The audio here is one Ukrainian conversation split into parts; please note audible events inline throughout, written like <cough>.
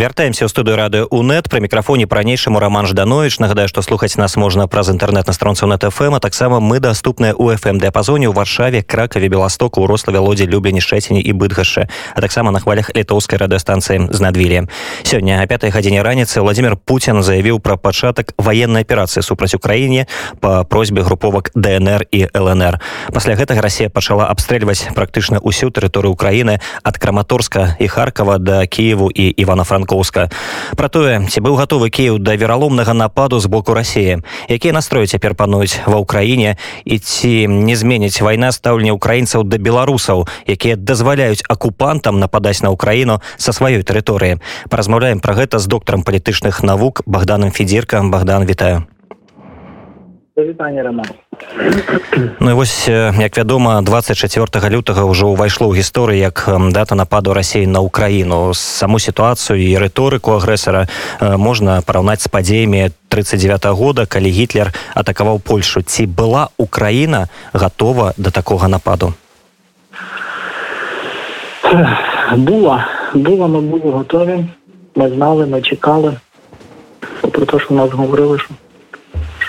вяртаемся ў студыю рады унет пры мікрафоне пранейшаму роман жданович нагадаю што слухаць нас можна праз інтэрнэт на стронцу net фм а таксама мы даступныя у фм дыапазоне ў варшаве кракаве беластоку ў рославе лодзе люблені шэціні і быдгашы а таксама на хвалях літоўскай радыёстанцыі з надвілі сёння а пятай гадзіне раніцы владимир Путін заявіў пра пачатак военной аперацыі супраць украіне по просьбе груповак днр і лнр пасля гэтага Росія пачала абстрэльваць практычна ўсю тэрыторыю Украіны ад краматорска і харкава да кіеву і івана-франкоўска про тое ці быў гатовы кіев да вераломнага нападу з боку рассіі якія настроі цяпер пануюць ва ўкраіне і ці не зменіць вайна стаўлення украінцаў да беларусаў якія дазваляюць акупантам нападаць на ўкраіну са сваёй тэрыторыі. Паразмаўляем пра гэта з доктарам палітычных навук богданом федзірка богдан вітаю Вітання, Роман. Ну і вось як вядома 24 лютага ўжо ўвайшло ў гісторыі як дата нападу рассіі на ўкраіну саму сітуацыю і рыторыку агрэсара можна параўнаць з падзеямі 39 -го года калі гітлер атакаваў польшу ці была украіна готова да такога нападу була була ми були готові ми знали ми чекали про те що нас говорили що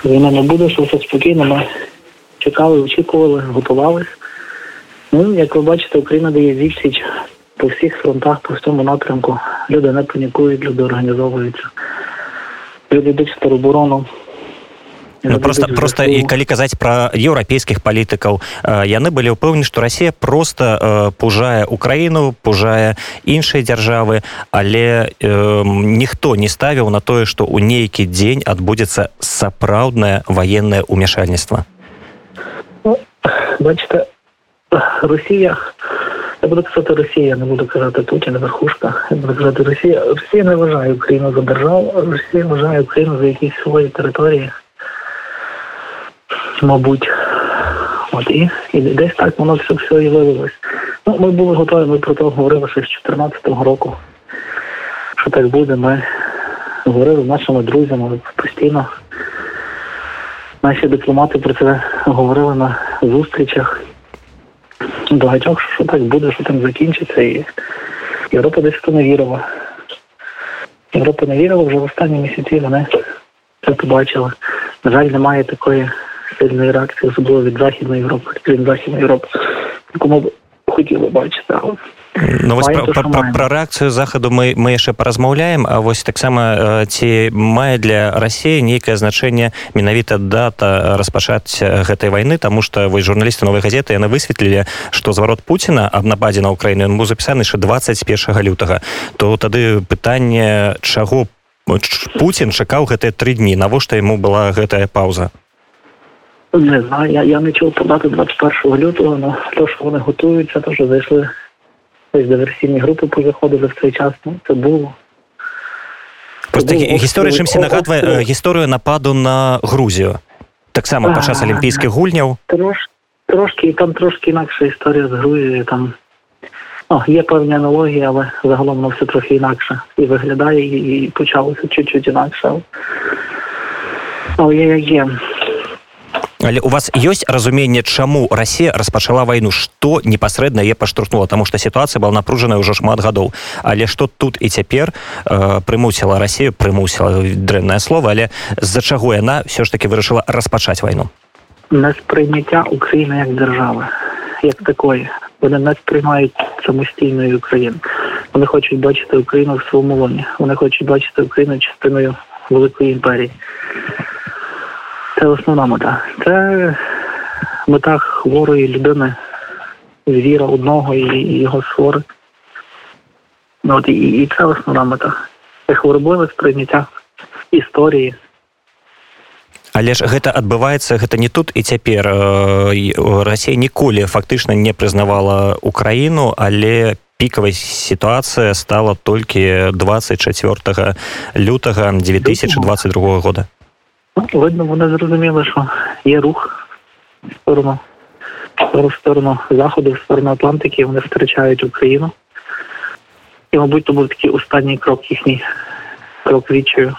війна не буде, що все спокійно. Ми чекали, очікували, готувалися. Ну, як ви бачите, Україна дає відсіч по всіх фронтах, по всьому напрямку. Люди не панікують, люди організовуються. Люди йдуть в тероборону. Ну, просто просто і калі казаць пра еўрапейскіх палітыкаў яны былі ўпэўнены што Росія просто э, пужае Украіну пужае іншыя дзяржавы але э, ніхто не ставіў на тое што ў нейкі дзень адбудзецца сапраўднае военное умяшальніцтва ну, бачите Росія я буду казати Росія не буду казати Путін верхушка я буду казати Росія Росія не вважає Україну за державу Росія вважає Україну за якісь свої території мабуть. От і, і десь так воно все все і виявилось. Ну, ми були готові, ми про це говорили ще з 2014 року. Що так буде, ми говорили з нашими друзями постійно. Наші дипломати про це говорили на зустрічах багатьох, що так буде, що там закінчиться. І Європа десь то не вірила. Європа не вірила вже в останні місяці, вони це побачили. На жаль, немає такої сильної реакції, особливо від Західної Європи, крім Західної Європи, кому б хотіли бачити. Але Ну, вось пра, пра, пра, пра рэакцыю захаду мы мы яшчэ паразмаўляем а вось таксама ці мае для рассіі нейкае значэнне менавіта дата распачаць гэтай вайны тому что вось журналісты новой газеты яны высветлілі што зварот Пуціна аб нападзе на ўкраіну ён быў запісаны яшчэ 21 лютага то тады пытанне чаго Путін чакаў гэтыя тры дні? Навошта яму была гэтая пауза Не знаю, я я не чув подати 21 лютого, але то, що вони готуються, то що зайшли ось диверсійні групи, позаходили в цей час, ну це було. Просто гісторыя чымсьці нагадвае гісторыю нападу на Грузію. Таксама падчас алімпійскіх гульняў. Трош, трошки, там трошки інакша історія з Грузією. Там о, є певні аналогії, але загалом воно все трохи інакше. І виглядає, і, і почалося чуть-чуть інакше. Але є, є. Але у вас ёсць разуменне чаму Росія распачала вайну што непасрэдна е паштурхнула тому что сітуацыя была напружаная ўжо шмат гадоў але што тут і цяпер э, прымусіла Росію прымусіла дрэннае слово але з-за чаго яна все ж таки вырашыла распачаць вайну несприйняття України як держави як такої вони не сприймають самостійної України вони хочуть бачити Україну в своєму лоні вони хочуть бачити Україну частиною великої імперії Це основна мета. Це мета хворої людини, звіра одного і його свори. От, і, і це основна мета. Це хворобливе сприйняття історії. Але ж гэта адбываецца гэта не тут і цяпер Расія ніколі фактычна не прызнавала Украіну, але пікавай сітуацыя стала толькі 24 лютага 2022 года. Ну, видно, вони зрозуміли, що є рух в сторону в сторону Заходу, в сторону Атлантики, вони втрачають Україну. І, мабуть, то був такий останній крок їхній крок відчаю.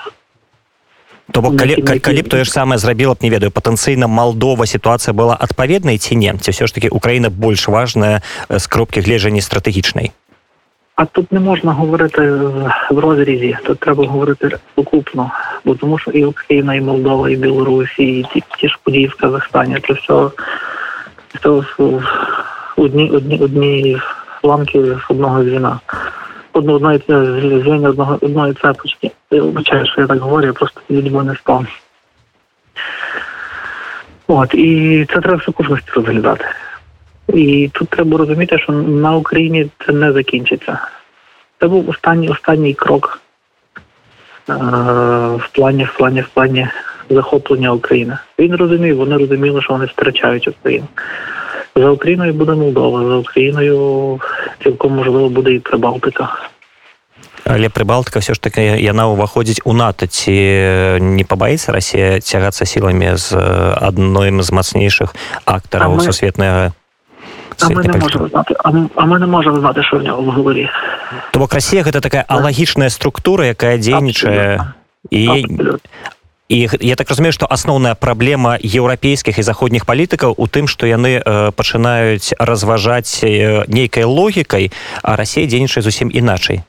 То бок калі, калі, калі б тое ж самае зрабіла б не ведаю патэнцыйна Малдова сітуацыя была адпаведнай ці не ці ўсё ж таки Украіна больш важная з кропкі гледжання стратэгічнай а тут не можна говорити в розрізі, тут треба говорити сукупно, бо тому що і Україна, і Молдова, і Білорусь, і ті, ті ж події в Казахстані, це все, це одні, одні, одні ламки одного звіна. Одно, одної звіння одного одної цепочки. Вибачаю, що я так говорю, я просто людьми не спав. От, і це треба в сукупності розглядати. І тут треба розуміти, що на Україні це не закінчиться. Це був останній останній крок е, в плані в плані в плані захоплення України. Він розумів, вони розуміли, що вони втрачають Україну. За Україною буде Молдова, за Україною цілком можливо буде і Прибалтика. Але прыбалтыка все ж таки яна ўваходзіць у нато ці не пабаіцца Росія цягацца сіламі з адной з мацнейшых актараў сусветнага А ми не можемо знати, а ми, а ми не можемо знати, що в нього в голові. То бок Росія гэта такая алагічная структура, якая дзейнічае і І я так разумею, што асноўная праблема еўрапейскіх і заходніх палітыкаў у тым, што яны э, пачынаюць разважаць э, нейкай логікай, а Расія дзейнічае зусім іначай.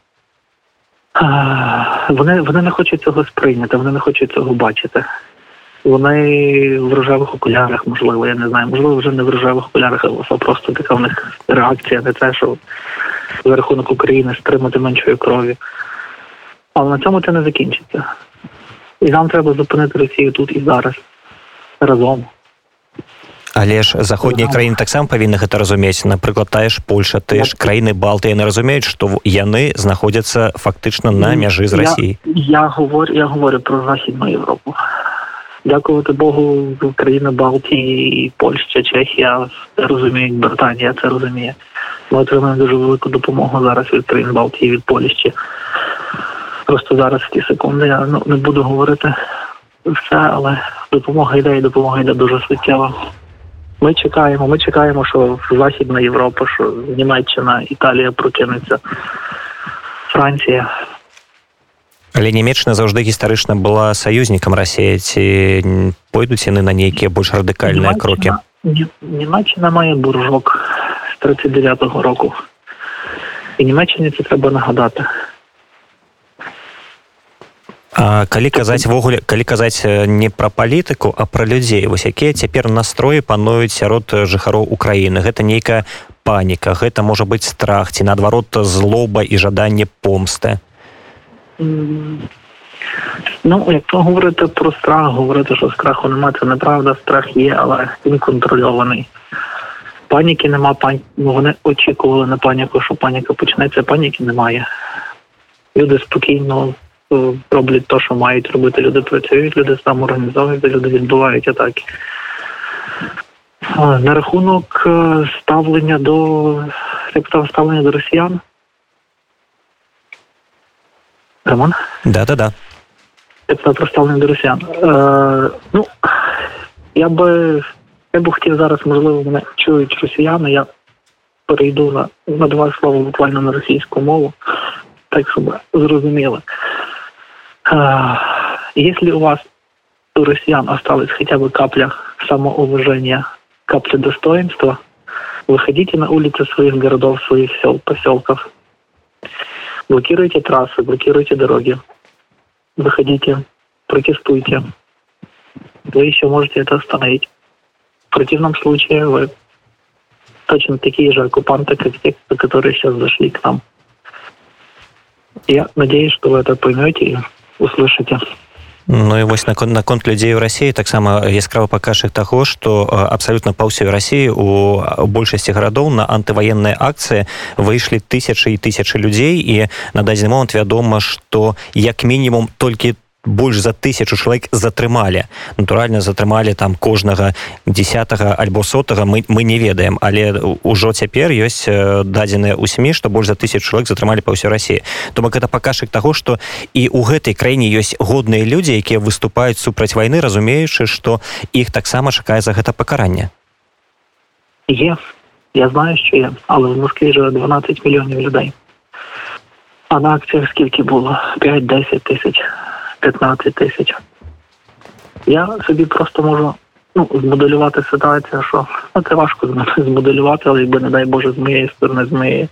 Вони вони не хочуть цього сприйняти, вони не хочуть цього бачити. Вони в рожевих окулярах, можливо, я не знаю, можливо, вже не в рожевих окулярах, а просто така в них реакція на те, що за рахунок України стримати меншої крові. Але на цьому це не закінчиться. І нам треба зупинити Росію тут і зараз разом. Але ж заходнія краіны таксама павінны гэта разумець напрыклад тая ж Польша ты ж краіны балты яны разумеюць што яны знаходзяцца фактычна на мяжы з Росіі я, я говорю я говорю про західну Європу дякувати Богу країни Балтії Польща Чехія розуміють Британія це розуміє. Ми отримаємо дуже велику допомогу зараз від країн Балтії від Польщі. Просто зараз в ті секунди я ну, не буду говорити все але допомога йде і допомога йде дуже суттєва ми чекаємо, ми чекаємо, що Західна Європа, що Німеччина, Італія прокинеться, Франція. Але Німеччина завжди гістарычна была саюзнікам Росіі ці пойдуць яны на нейкія больш радыкальныя крокі Німеччина має буржок з 39-го року. І Німеччині це треба нагадати. А калі казаць ввогуле калі казаць не пра палітыку а пра людзей вось якія цяпер настроі пануюць сярод жыхароў Украіны? Гэта нейкая паніка гэта можа быць страх ці наадварот злоба і жаданне помсты Ну якщо говорити про страх, говорити, що страху немає, це неправда, страх є, але він контрольований. Паніки нема, пані... ну, вони очікували на паніку, що паніка почнеться, паніки немає. Люди спокійно роблять те, що мають робити. Люди працюють, люди самоорганізовуються, люди відбувають атаки. На рахунок ставлення до як ставлення до росіян. Роман? Да, да, да. Як про ставлення до росіян. Е, ну, я би я б хотів зараз, можливо, мене чують росіяни, я перейду на, на два слова буквально на російську мову, так щоб зрозуміли. Если у вас у россиян осталось хотя бы капля самоуважения, капля достоинства, выходите на улицы своих городов, своих сел, поселков, блокируйте трассы, блокируйте дороги, выходите, протестуйте. Вы еще можете это остановить. В противном случае вы точно такие же оккупанты, как те, которые сейчас зашли к нам. Я надеюсь, что вы это поймете и услышите. Ну і вось наконт наконт людзей у рассіі таксама яскрава паказчык таго што абсалютна па ўсёй рассіі у большасці гарадоў на антываенныя акцыі выйшлі тысячы і тысячы людзей і на дадзены момант вядома што як мінімум толькі больш за тысячу чалавек затрымалі. Натуральна затрымалі там кожнага десятого альбо сотага мы мы не ведаем. Але ўжо цяпер ёсць дадзеныя ў сМ што больш за тысяч чалавек затрымалі па ўсёй рассіі то бок это паказчык таго што і ў гэтай краіне ёсць годныя людзі якія выступаюць супраць вайны разумеючы што іх таксама чакае за гэта пакаранне. Є я знаю що є але в Москві живе 12 мільйонів людей. А на акціях скільки було? 5-10 тисяч 15 тисяч. Я собі просто можу ну, змоделювати ситуацію, що ну, це важко змоделювати, але якби, не дай Боже, з моєї сторони, з моєї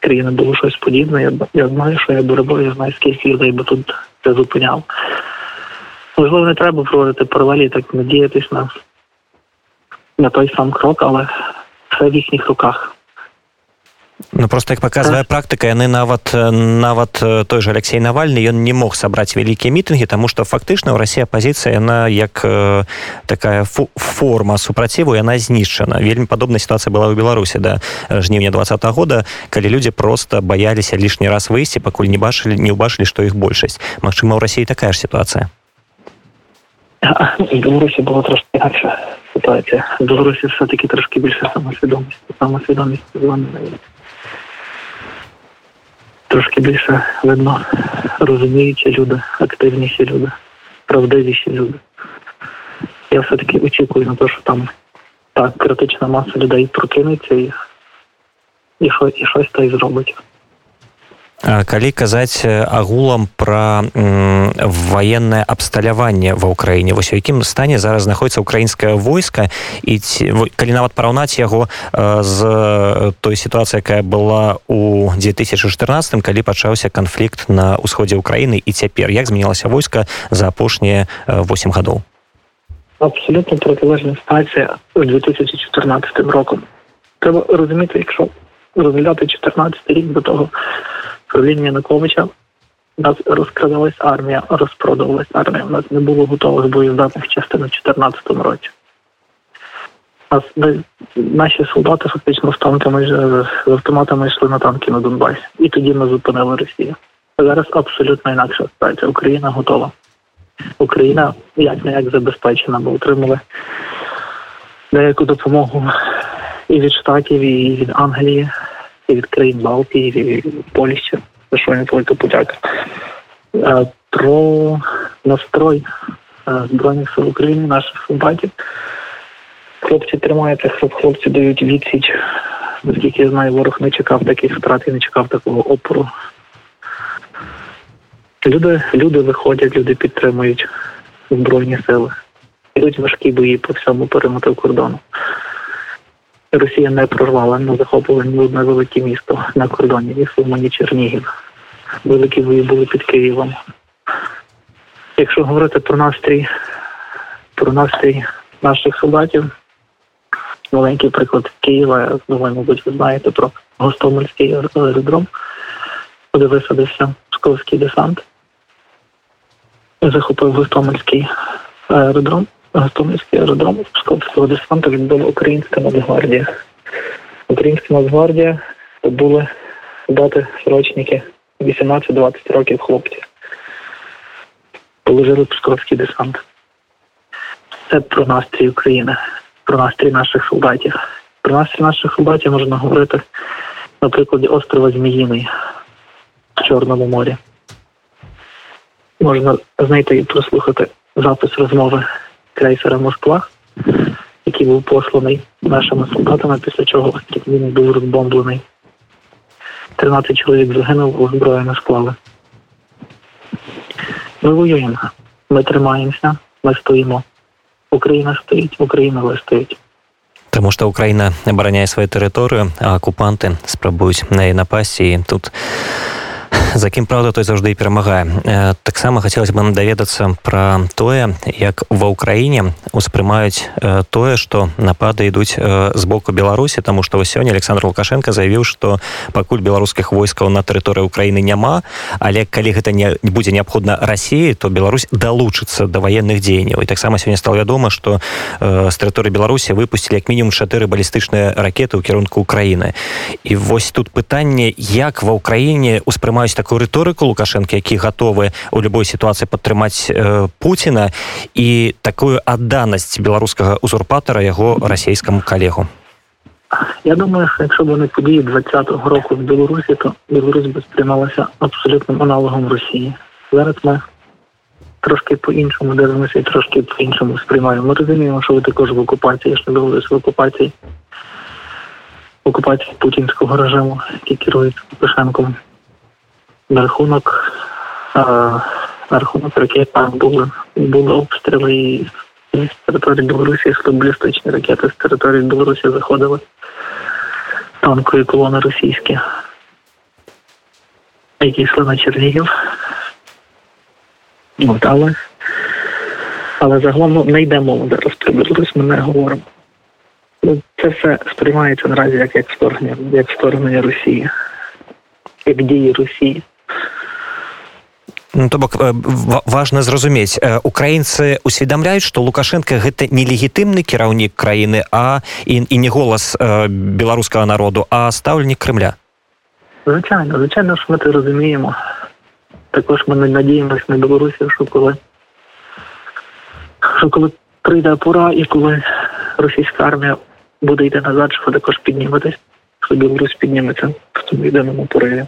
країни було щось подібне. Я я знаю, що я доробив, я знаю, скільки людей би тут це зупиняв. Можливо, не треба проводити паралелі, так надіятись на, на той сам крок, але все в їхніх руках. Ну просто як паказвае практыка яны нават нават той же Алексей навальны ён не мог сабраць вялікія мітынгі тому что фактычна ў Росія пазіцыя яна як э, такая форма супраціву яна знішчана вельмі падобная сітуацыя была ў беларусі да жніўня два -го года калі людзі просто баяліся лішні раз выйсці пакуль не бачылі не ўбачылі што іх большасць Мачыма ў Росіі такая ж сітуацыя Беларусі было трошки інакша ситуація. Беларусі все таки трошки більше з вами трошки більше видно розуміючі люди, активніші люди, правдивіші люди. Я все-таки очікую на те, що там так критична маса людей прокинеться і, і, і щось та й зробить калі казаць агулам пра ваеннае абсталяванне ва ўкраіне вось у якім стане зараз знаходіцца украінскае войска і ці, калі нават параўнаць яго з той сітуацыі якая была у 2014 калі пачаўся канфлікт на ўсходзе ўкраіны і цяпер як змянілася войска за апошнія 8 гадоў абсолютно протилежна ситуація у 2014 роком треба розуміти якщо розглядати 14 рік до того правління Януковича у нас розкрадалась армія, розпродавалась армія. У нас не було готових боєздатних частин у 2014 році. Нас, наші солдати фактично з танками з автоматами йшли на танки на Донбасі. І тоді ми зупинили Росію. Зараз абсолютно інакша ситуація. Україна готова. Україна як не як забезпечена, бо отримали деяку допомогу і від штатів, і від Англії від країн Балтії, Польщі, за що не велика подяка. Про настрой Збройних сил України, наших солдатів. Хлопці тримаються, хлопці дають відсіч. Наскільки я знаю, ворог не чекав таких втрат і не чекав такого опору. Люди люди виходять, люди підтримують Збройні сили. Йдуть важкі бої по всьому периметру кордону. Росія не прорвала, не захопила ні одне велике місто на кордоні, ні Сума, ні Чернігів. Великі бої були під Києвом. Якщо говорити про настрій, про настрій наших солдатів, маленький приклад Києва, я думаю, мабуть, ви знаєте про Гостомельський аеродром, куди висадився Псковський десант. Захопив Гостомельський аеродром. Гостомельський аеродром Псковського десанту відбула Українська Нацгвардія. Українська Нацгвардія це були солдати срочники 18-20 років хлопці. Положили Псковський десант. Це про настрій України, про настрій наших солдатів. Про настрій наших солдатів можна говорити на прикладі острова Зміїний в Чорному морі. Можна знайти і прослухати запис розмови крейсера Москва, який був посланий нашими солдатами, після чого острів він був розбомблений. 13 чоловік загинуло, зброю не склали. Ми воюємо, ми тримаємося, ми стоїмо. Україна стоїть, Україна вистоїть. Таму што Украіна абараняе сваю тэрыторыю, а акупанты спрабуюць на яе напасці і тут за кім праўда той заўжды і перамагае таксама хацелось бы даведацца пра тое як ва ўкраіне успрымаюць тое што напады ідуць з боку беларусі тому что сёння александр лукашенко заявіў что пакуль беларускіх войскаў на тэрыторыі ўкраіны няма але калі гэта не будзе неабходна рассіі то Беларусь далучыцца да ваенных дзеянняў і таксама сёння стало вядома что з тэрыторыі беларусі выпусцілі як мінімум чатыры балістычныя ракеты ў кірунку украіны і вось тут пытанне як ва ўкраіне успрымаюць такую рыторыку лукашенко які гатовы у любой сітуацыі падтрымаць э, Пуціна і такую адданасць беларускага узурпатара яго расійскаму калегу Я думаю, що якщо б вони події 20-го року в Білорусі, то Білорусь би сприймалася абсолютним аналогом Росії. Зараз ми трошки по-іншому дивимося і трошки по-іншому сприймаємо. Ми розуміємо, що ви також в окупації, я ж не доводиш в окупації, в окупації путінського режиму, який керується Лукашенком на рахунок на рахунок ракет там були були обстріли з території Білорусі йшли балістичні ракети з території Білорусі заходили танкові колони російські, які йшли на Чернігів. Але, але загалом ну, не йде мова зараз про Білорусь, ми не говоримо. Ну, Це все сприймається наразі як, як вторгнення, як вторгнення Росії, як дії Росії. Ну, то бок э, ва- важна зразумець Э, украінцы усведамляюць што лукашенко гэта нелегітымны кіраўнік краіны а і, і не голас э, беларускага народу а стаўленік Кремля Звичайно, звичайно, що ми це розуміємо. Також ми надіємося на Білорусі, що коли, що коли прийде пора і коли російська армія буде йти назад, що ви також підніметесь, що Білорусь підніметься в цьому єдиному пориві.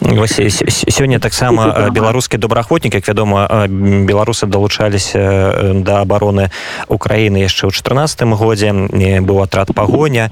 Вось э, с- с- сёння таксама э, беларускі добраахвотнік як вядома э, м, беларусы далучаліся э, да абароны Украіны яшчэ ў 14 годзе э, быў атрад пагоня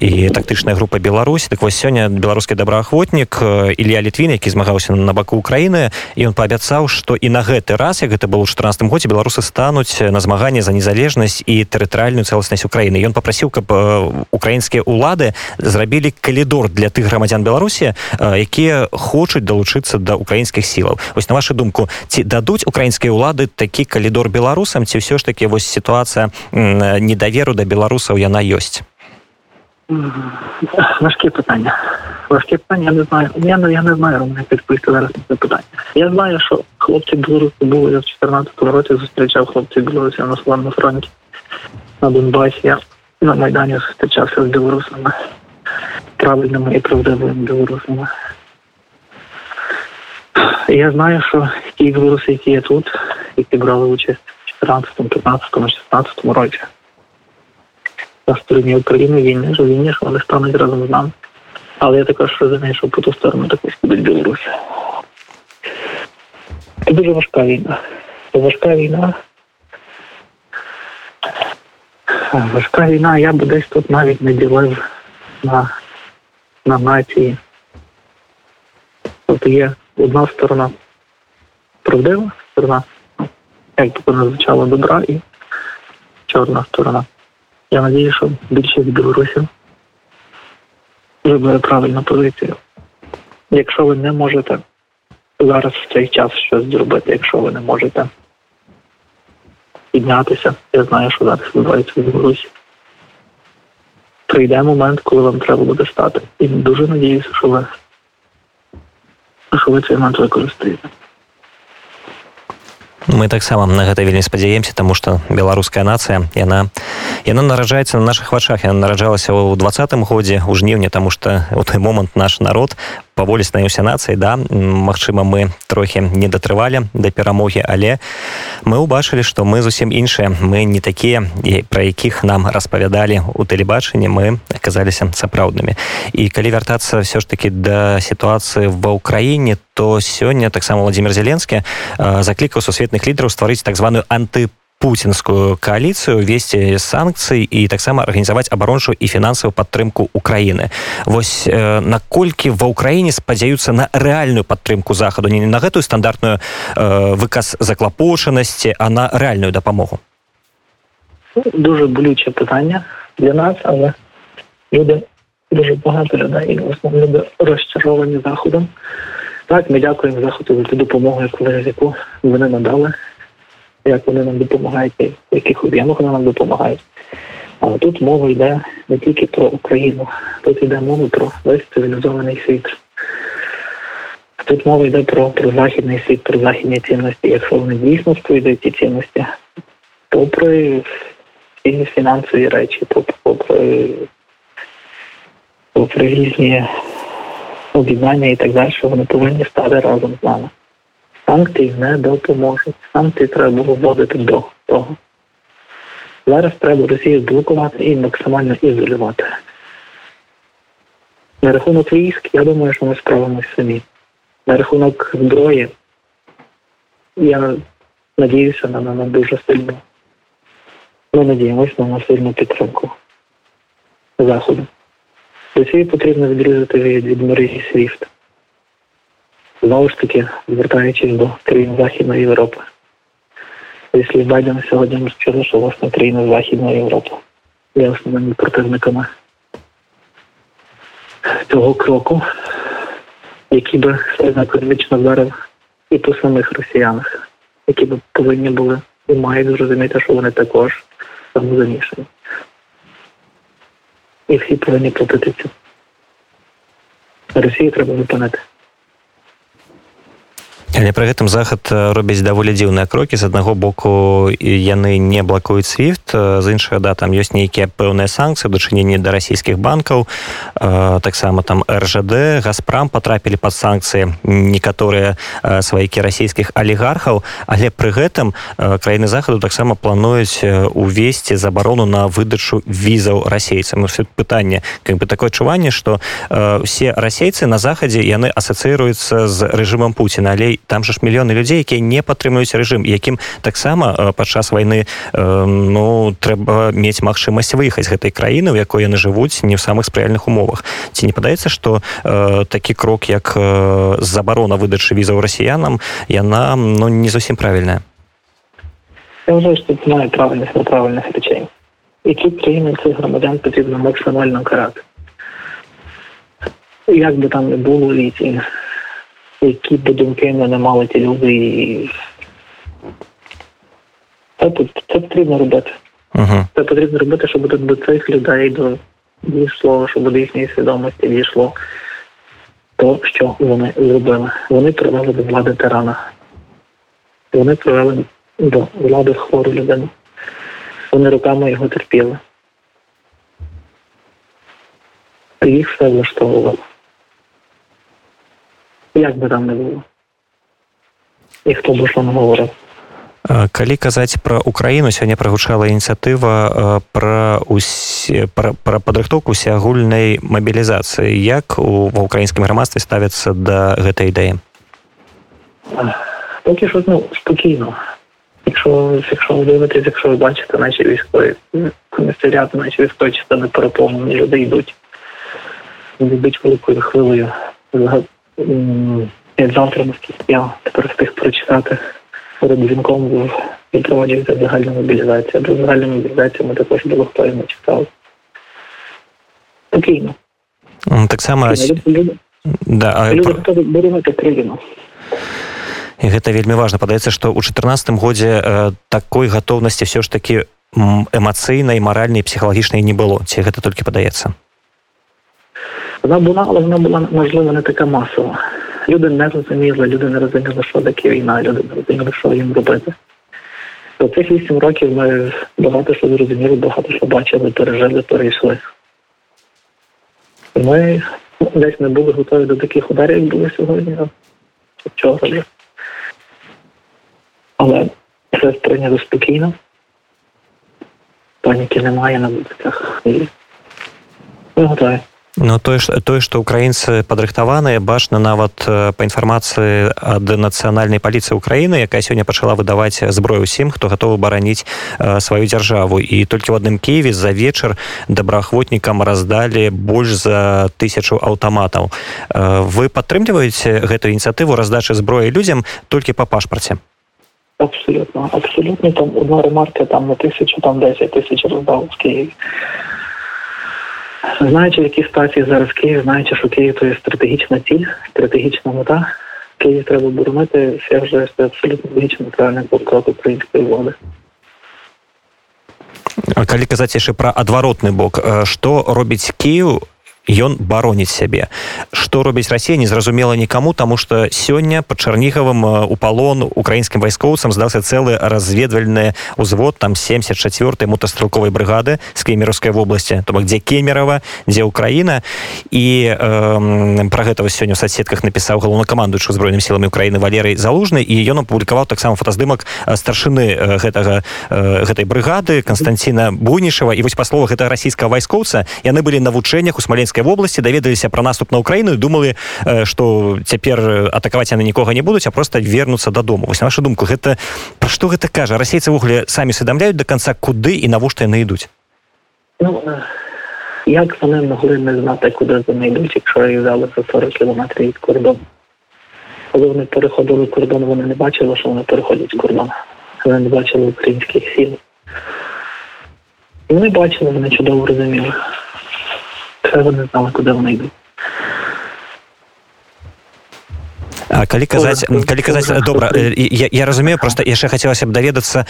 і тактычная група Беларусі так вось сёння беларускі добраахвотнік э, Ілья літвін які змагаўся на баку Украіны і ён паабяцаў што і на гэты раз як гэта было ў 14 годзе беларусы стануць на змаганне за незалежнасць і тэрытарыальную цэласнасць Украіны ён попрасіў каб э, украінскія улады зрабілі калідор для тых грамадзян Беларусі э, якія хочуць далучыцца да украінскіх сілаў вось на вашу думку ці дадуць украінскія ўлады такі калідор беларусам ці ўсё ж таки вось сітуацыя м, недаверу да беларусаў яна ёсць Важке питання. Важке питання, я не знаю. Я, не- я не знаю, Романе, як відповісти зараз на це питання. Я знаю, що хлопці білоруси були, я в 14 році зустрічав хлопців білорусів на своєму фронті на Донбасі. Я на Майдані зустрічався з білорусами, правильними і правдивими білорусами. Я знаю, що ті білоруси, які є тут, які брали участь в 14, 15, 16 році, на стороні України війни, що війні, що вони стануть разом з нами. Але я також розумію, що по ту сторону також будуть Білорусі. Це дуже важка війна. Це важка війна. Важка війна, я би десь тут навіть не ділив на, на нації. Тобто є одна сторона правдива сторона, як би вона добра, і чорна сторона. Я надію, що більшість білорусів вибере правильну позицію. Якщо ви не можете зараз в цей час щось зробити, якщо ви не можете піднятися, я знаю, що зараз відбувається в Білорусі. Прийде момент, коли вам треба буде стати. І дуже надіюся, що ви, що ви цей момент використаєте. мы таксама на гэта вельмі спадзяемся тому что беларуская нацыя яна яна нараджаецца на наших вачах яна нараджалася ў двадцатым годзе у жніўня тому что у той момант наш народ паволі станіўся нацыяй да М, Магчыма мы трохі не датрывалі да перамогі але мы ўбачылі што мы зусім іншыя мы не такія і пра якіх нам распавядалі у тэлебачанні мы аказаліся сапраўднымі і калі вяртацца все ж таки да сітуацыі ва ўкраіне то сёння таксама владимир зеленскі э, заклікаў сусветных лідараў стварыць так званую анты пуцінскую коаліцыю весці санкцыі і таксама арганізаваць абарончую і фінансавую падтрымку Украіны Вось э, наколькі ва ўкраіне спадзяюцца на рэальную падтрымку захаду не на гэтую стандартную э, выказ заклапошанасці а на рэальную дапамогу дуже болюче питання для нас, але люди, дуже багато людей, і в основному люди розчаровані заходом. Так, ми дякуємо заходу за ту допомогу, яку, яку вони надали, як вони нам допомагають, в яких об'ємах вони нам допомагають. Але тут мова йде не тільки про Україну, тут йде мова про весь цивілізований світ. Тут мова йде про, про західний світ, про західні цінності. Якщо вони дійсно сповідують ці цінності, попри всі фінансові речі, попри, попри різні об'єднання і так далі, вони повинні стати разом з нами. Санкції не допоможуть. Санкції треба було вводити до того. Зараз треба Росію блокувати і максимально ізолювати. На рахунок військ, я думаю, що ми справимося самі. На рахунок зброї, я надіюся на, на дуже сильну ми надіємося на сильну підтримку Заходу. Росії потрібно відрізати від, від мережі SWIFT. Знову ж таки, звертаючись до країн Західної Європи. слів Байдена сьогодні ми чули, що власне країни Західної Європи є основними противниками цього кроку, який би сильно економічно вдарив і по самих росіянах, які б повинні були і мають зрозуміти, що вони також самозамішані. І всі повинні платити цю. Росію треба зупинити. Але пры гэтым захад робіць даволі дзіўныя крокі. З аднаго боку яны не блакуюць свифт з іншага да там ёсць нейкія пэўныя санкцыі дачыненні да расійскіх банкаў. Таксама там ржд газпрам потрапілі под санкцыі некаторыя сваякі расійскіх алігархаў. Але пры гэтым краіны захаду таксама плануюць увесці забарону на выдачу візаў расейцам. Все пытанне как бы такое адчуванне что все расейцы на захадзе яны асацыруюцца з рэжымам Пуціна. Але там же ж мільёны людзей якія не падтрымуюць рэжым якім таксама падчас войны ну трэба мець магчымасць выехаць гэтай краіны у якой яны жывуць не ў самых спрыяльных умовах ці не падаецца что э, такі крок як э, забарона выдачы візаў расіянам яна ну не зусім правільная Я вважаю, що тут немає правильних неправильних речей. І ці країни цих громадян потрібно максимально карати. Як би там не було, і які б думки не мали ті люди. І... Це, це потрібно робити. Угу. Це потрібно робити, щоб до цих людей до дійшло, щоб до їхньої свідомості дійшло то, що вони зробили. Вони привели до влади тирана. Вони привели до влади хвору людину. Вони руками його терпіли. І їх все влаштовувало як би там не було. Ніхто б що не говорив. Калі казаць пра Украіну сёння прагучала ініцыятыва пра, усе, пра, пра падрыхтоўку усеагульнай мабілізацыі як у ва ўкраінскім грамадстве ставяцца да гэтай ідэі поки що ну, спокійно якщо якщо ви дивитесь якщо ви бачите наші військові комісаріати наші військові частини переповнені люди йдуть вони йдуть великою хвилею як завтра наскільки я тепер встиг прочитати перед дзвінком був відпроводжується загальна мобілізація. До загальної мобілізації ми також було хто не читав. Спокійно. Так само люди, да, а... люди готові боронити країну. І гэта вельмі важна падаецца што ў чатырнацатым годзе э, такой гатоўнасці все ж таки эмацыйнай маральнай псіхалагічнай не было ці гэта толькі падаецца вона була, але вона була можливо не така масова. Люди не розуміли, люди не розуміли, що таке війна, люди не розуміли, що їм робити. За цих вісім років ми багато що зрозуміли, багато що бачили, пережили, перейшли. Ми десь не були готові до таких ударів, як були сьогодні, вчора. Але все сприйнято спокійно. Паніки немає на вулицях. Ми готові. Ну тое тое што украінцы падрыхтаваныя бачна нават па інфармацыі ад нацыянальнай паліцыі ўкраіны якая сёння пачала выдаваць зброю усім хто гатовы бараніць сваю дзяржаву і толькі ў адным киеве за вечар добраахвотнікам раздалі больш за тысячу аўтаматаў вы падтрымліваеце гэтую ініцыятыву раздачы зброі людзям толькі па пашпарце абсолютно абсолютно. Там одна ремарка там на тисячу там 10 тисяч роздав в Києві Знаючи, в якій ситуації зараз Київ, знаючи, що Київ то є стратегічна ціль, стратегічна мета, Київ треба боронити, я вважаю, що це абсолютно логічно правильний крок української влади. Калі казаць яшчэ пра адваротны бок, што робіць Кіў ён бароніць сябе. Что робіць Росія незразумела нікому тому что сёння под чарнігавым у палон украінскім вайскоўцам здаўся цэлы разведвальны узвод там 74 мотастрелковай брыгады з кемераўскай вобласці то бок дзе кемерова дзе Украіна. І э, про гэта сёння у соцсетках напісаў галоўнакамандуючы узброеным сіламі Украіны валерый залужны. І ён апублікаваў таксама фотаздымак старшыны гэтага гэтай брыгады Константина буйнішава і вось па словах гэта расійскага вайскоўца яны былі навучэннях у смаленскай Луганскай вобласці даведаліся пра наступ на Украіну думалі што цяпер атакаваць яны нікога не будуць а просто вернуцца дадому вось нашу думку гэта пра што гэта кажа расейцы ввогуле самі усведамляюць до конца куды і навошта яны ідуць ну, як вони могли не знати куди вони йдуть якщо їх взяли за 40 кілометрів від кордону коли вони переходили кордон вони не бачили що вони переходять кордон вони не бачили українських сіл. І вони бачили, вони чудово розуміли. Це вони знали, куди вони йдуть. калі казаць калі казаць добра я, я разумею просто яшчэ хацелася б даведацца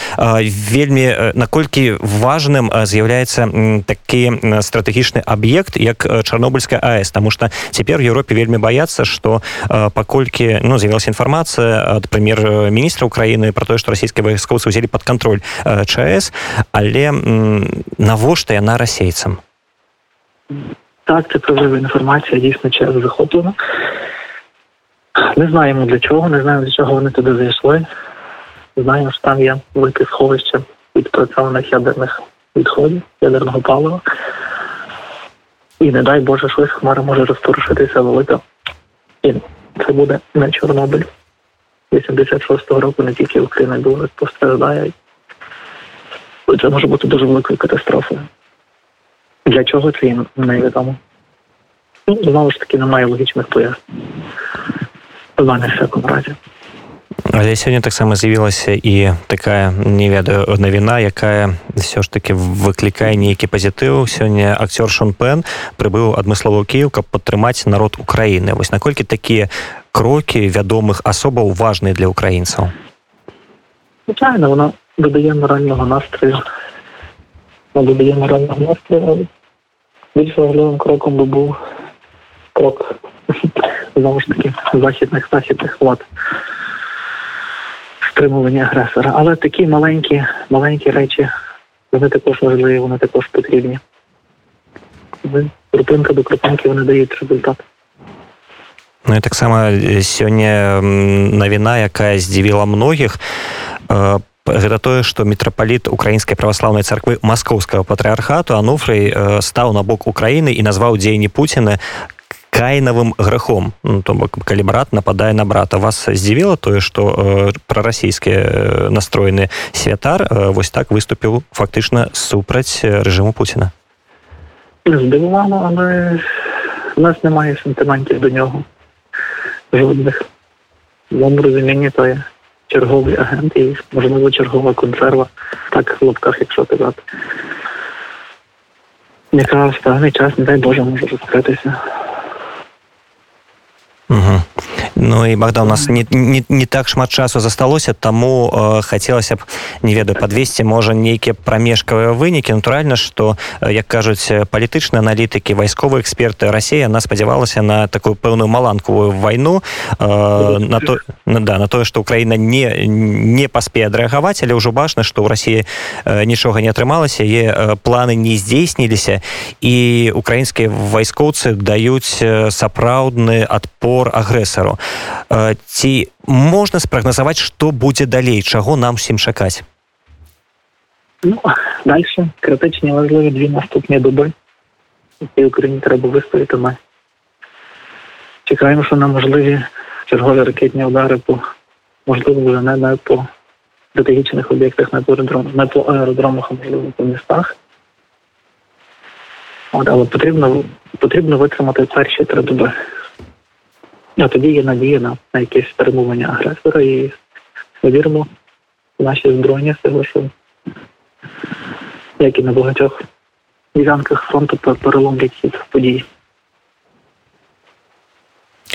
вельмі наколькі важным з'яўляецца такі стратэгічны аб'ект як чарнобыльская аэс тому что цяпер Еўропе вельмі баяцца что паколькі ну з'явілася інфармацыя ад прэм'ер-міністра Украіны про тое что расійскія вайскоўцы ўзялі под контроль ЧАЭС але навошта яна расейцам так це правдива інформація дійсно час захоплена Не знаємо для чого, не знаємо для чого вони туди зайшли. Знаємо, що там є велике сховище відпрацьованих ядерних відходів, ядерного палива. І не дай Боже, щось хмара може розпорушитися велика. І це буде не Чорнобиль. 86-го року не тільки Україна дуже постраждає. Це може бути дуже великою катастрофою. Для чого це їм невідомо. Ну, знову ж таки, немає логічних пояснень. на всяком разе але сёння таксама з'явілася і такая не ведаю навіна якая все ж таки выклікае нейкі пазітыў сёння акцёр шон пен прыбыў адмыслова кіев каб падтрымаць народ украіны вось наколькі такія крокі вядомых асобаў важныя для украінцаў звычайно вона додає морального настрою додає морального настрою більш важливим кроком би був крок <laughs> знову ж таки західних західних влад стримування агресора. Але такі маленькі, маленькі речі, вони також важливі, вони також потрібні. Крупинка до крупинки вони дають результат. Ну і таксама сёння навіна, якая здзівіла многіх гэта тое што мітрапаліт украінскай праваслаўнай царквы маскоўскага патрыархату ануфрый стаў на бок Украіны і назваў дзеянні Пуціна кайнавым грахом ну, то бок калі брат нападае на брата вас здзівіла тое што э, прарасійскія э, настроены святар э, вось так выступіў фактычна супраць рэжыму Пуціна здивувало, але у нас немає сентиментів до нього. Жодних. В моєму розумінні то є черговий агент і, можливо, чергова консерва, так в лапках, якщо казати. Яка в певний час, не дай Боже, може розкритися. Угу. Ну і Богдан у нас не, не, не так шмат часу засталося таму э, хацелася б не ведаю подвесці можа нейкія прамежкавыя вынікі натуральна что як кажуць палітычныя аналітыкі вайсковыя эксперты Росія она спадзявалася на такую пэўную маланкавую вайну э, на то на, да на тое что Украіна не не паспее адрэагаваць але ўжо бачна что ў Росіі э, нічога не атрымалася е э, планы не здзейсніліся і украінскія вайскоўцы даюць сапраўдны адпор агрэсару ці можна спрагназаваць што будзе далей чаго нам усім чакаць ну, дальше критичні важливі дві наступні які Україні треба вистояти ми чекаємо що на можливі чергові ракетні удари по можливо вже не, не по стратегічних об'єктах не по аеродромах, по аеродромах, по містах. От, але потрібно потрібно витримати перші три доби. А тоді є надія на, на якесь стримування агресора і ми віримо в наші збройні сили, що як і на багатьох ділянках фронту переломлять хід подій.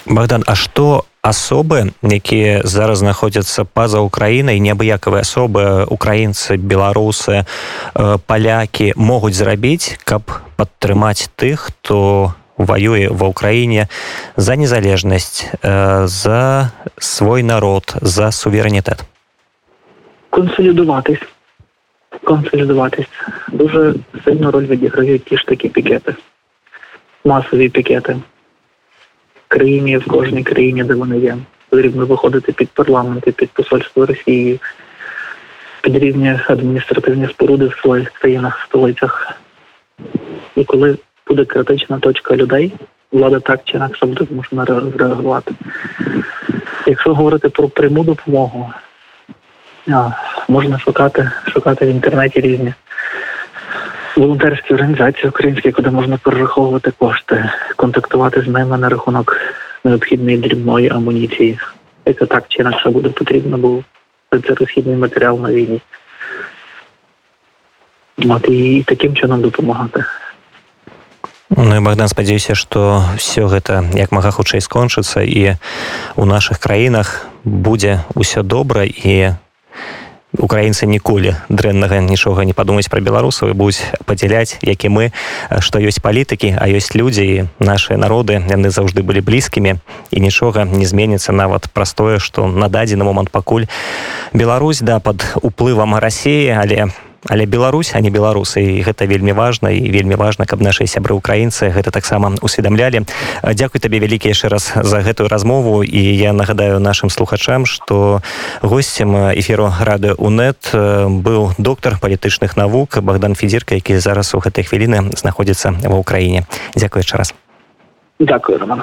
Богдан, а што асобы якія зараз знаходзяцца па-за ўкраінай неабыякавыя асобы украінцы беларусы палякі могуць зрабіць каб падтрымаць тых хто воюе ва ўкраіне за незалежнасць э, за свой народ за суверэнітэт консолідуватись консолідуватись дуже сильну роль відіграють ті ж такі пікети масові пікети в країні в кожній країні де вони є потрібно виходити під парламенти під посольство Росії під різні адміністративні споруди в своїх країнах столицях і коли буде критична точка людей, влада так чи інакше буде змушена реагувати. Якщо говорити про пряму допомогу, можна шукати шукати в інтернеті різні волонтерські організації українські, куди можна перераховувати кошти, контактувати з ними на рахунок необхідної дрібної амуніції, яка так чи інакше буде потрібна, бо це розхідний матеріал на війні. От і таким чином допомагати. Ну і Богдан спадзяюся што все гэта як мага хутчэй скончыцца і у наших краінах будзе ўсё добра і украінцы ніколі дрэннага нічога не падумаць пра беларусаў і будуць падзяляць як і мы што ёсць палітыкі а ёсць людзі нашыя народы яны заўжды былі блізкімі і нічога не зменіцца нават праз тое што на дадзены момант пакуль Беларусь да пад уплывам рассіі але але Беларусь а не беларусы. І гэта вельмі важна і вельмі важна каб нашыя сябры украінцы гэта таксама усведамлялі. Дякуй табе вялікі яшчэ раз за гэтую размову. І я нагадаю нашим слухачам что гостцем эфіру рады унет быў доктар палітычных навук Богдан федзірка які зараз у гэтай хвіліны знаходзіцца ва ўкраіне Дякую яшчэ раз. Дякую Роман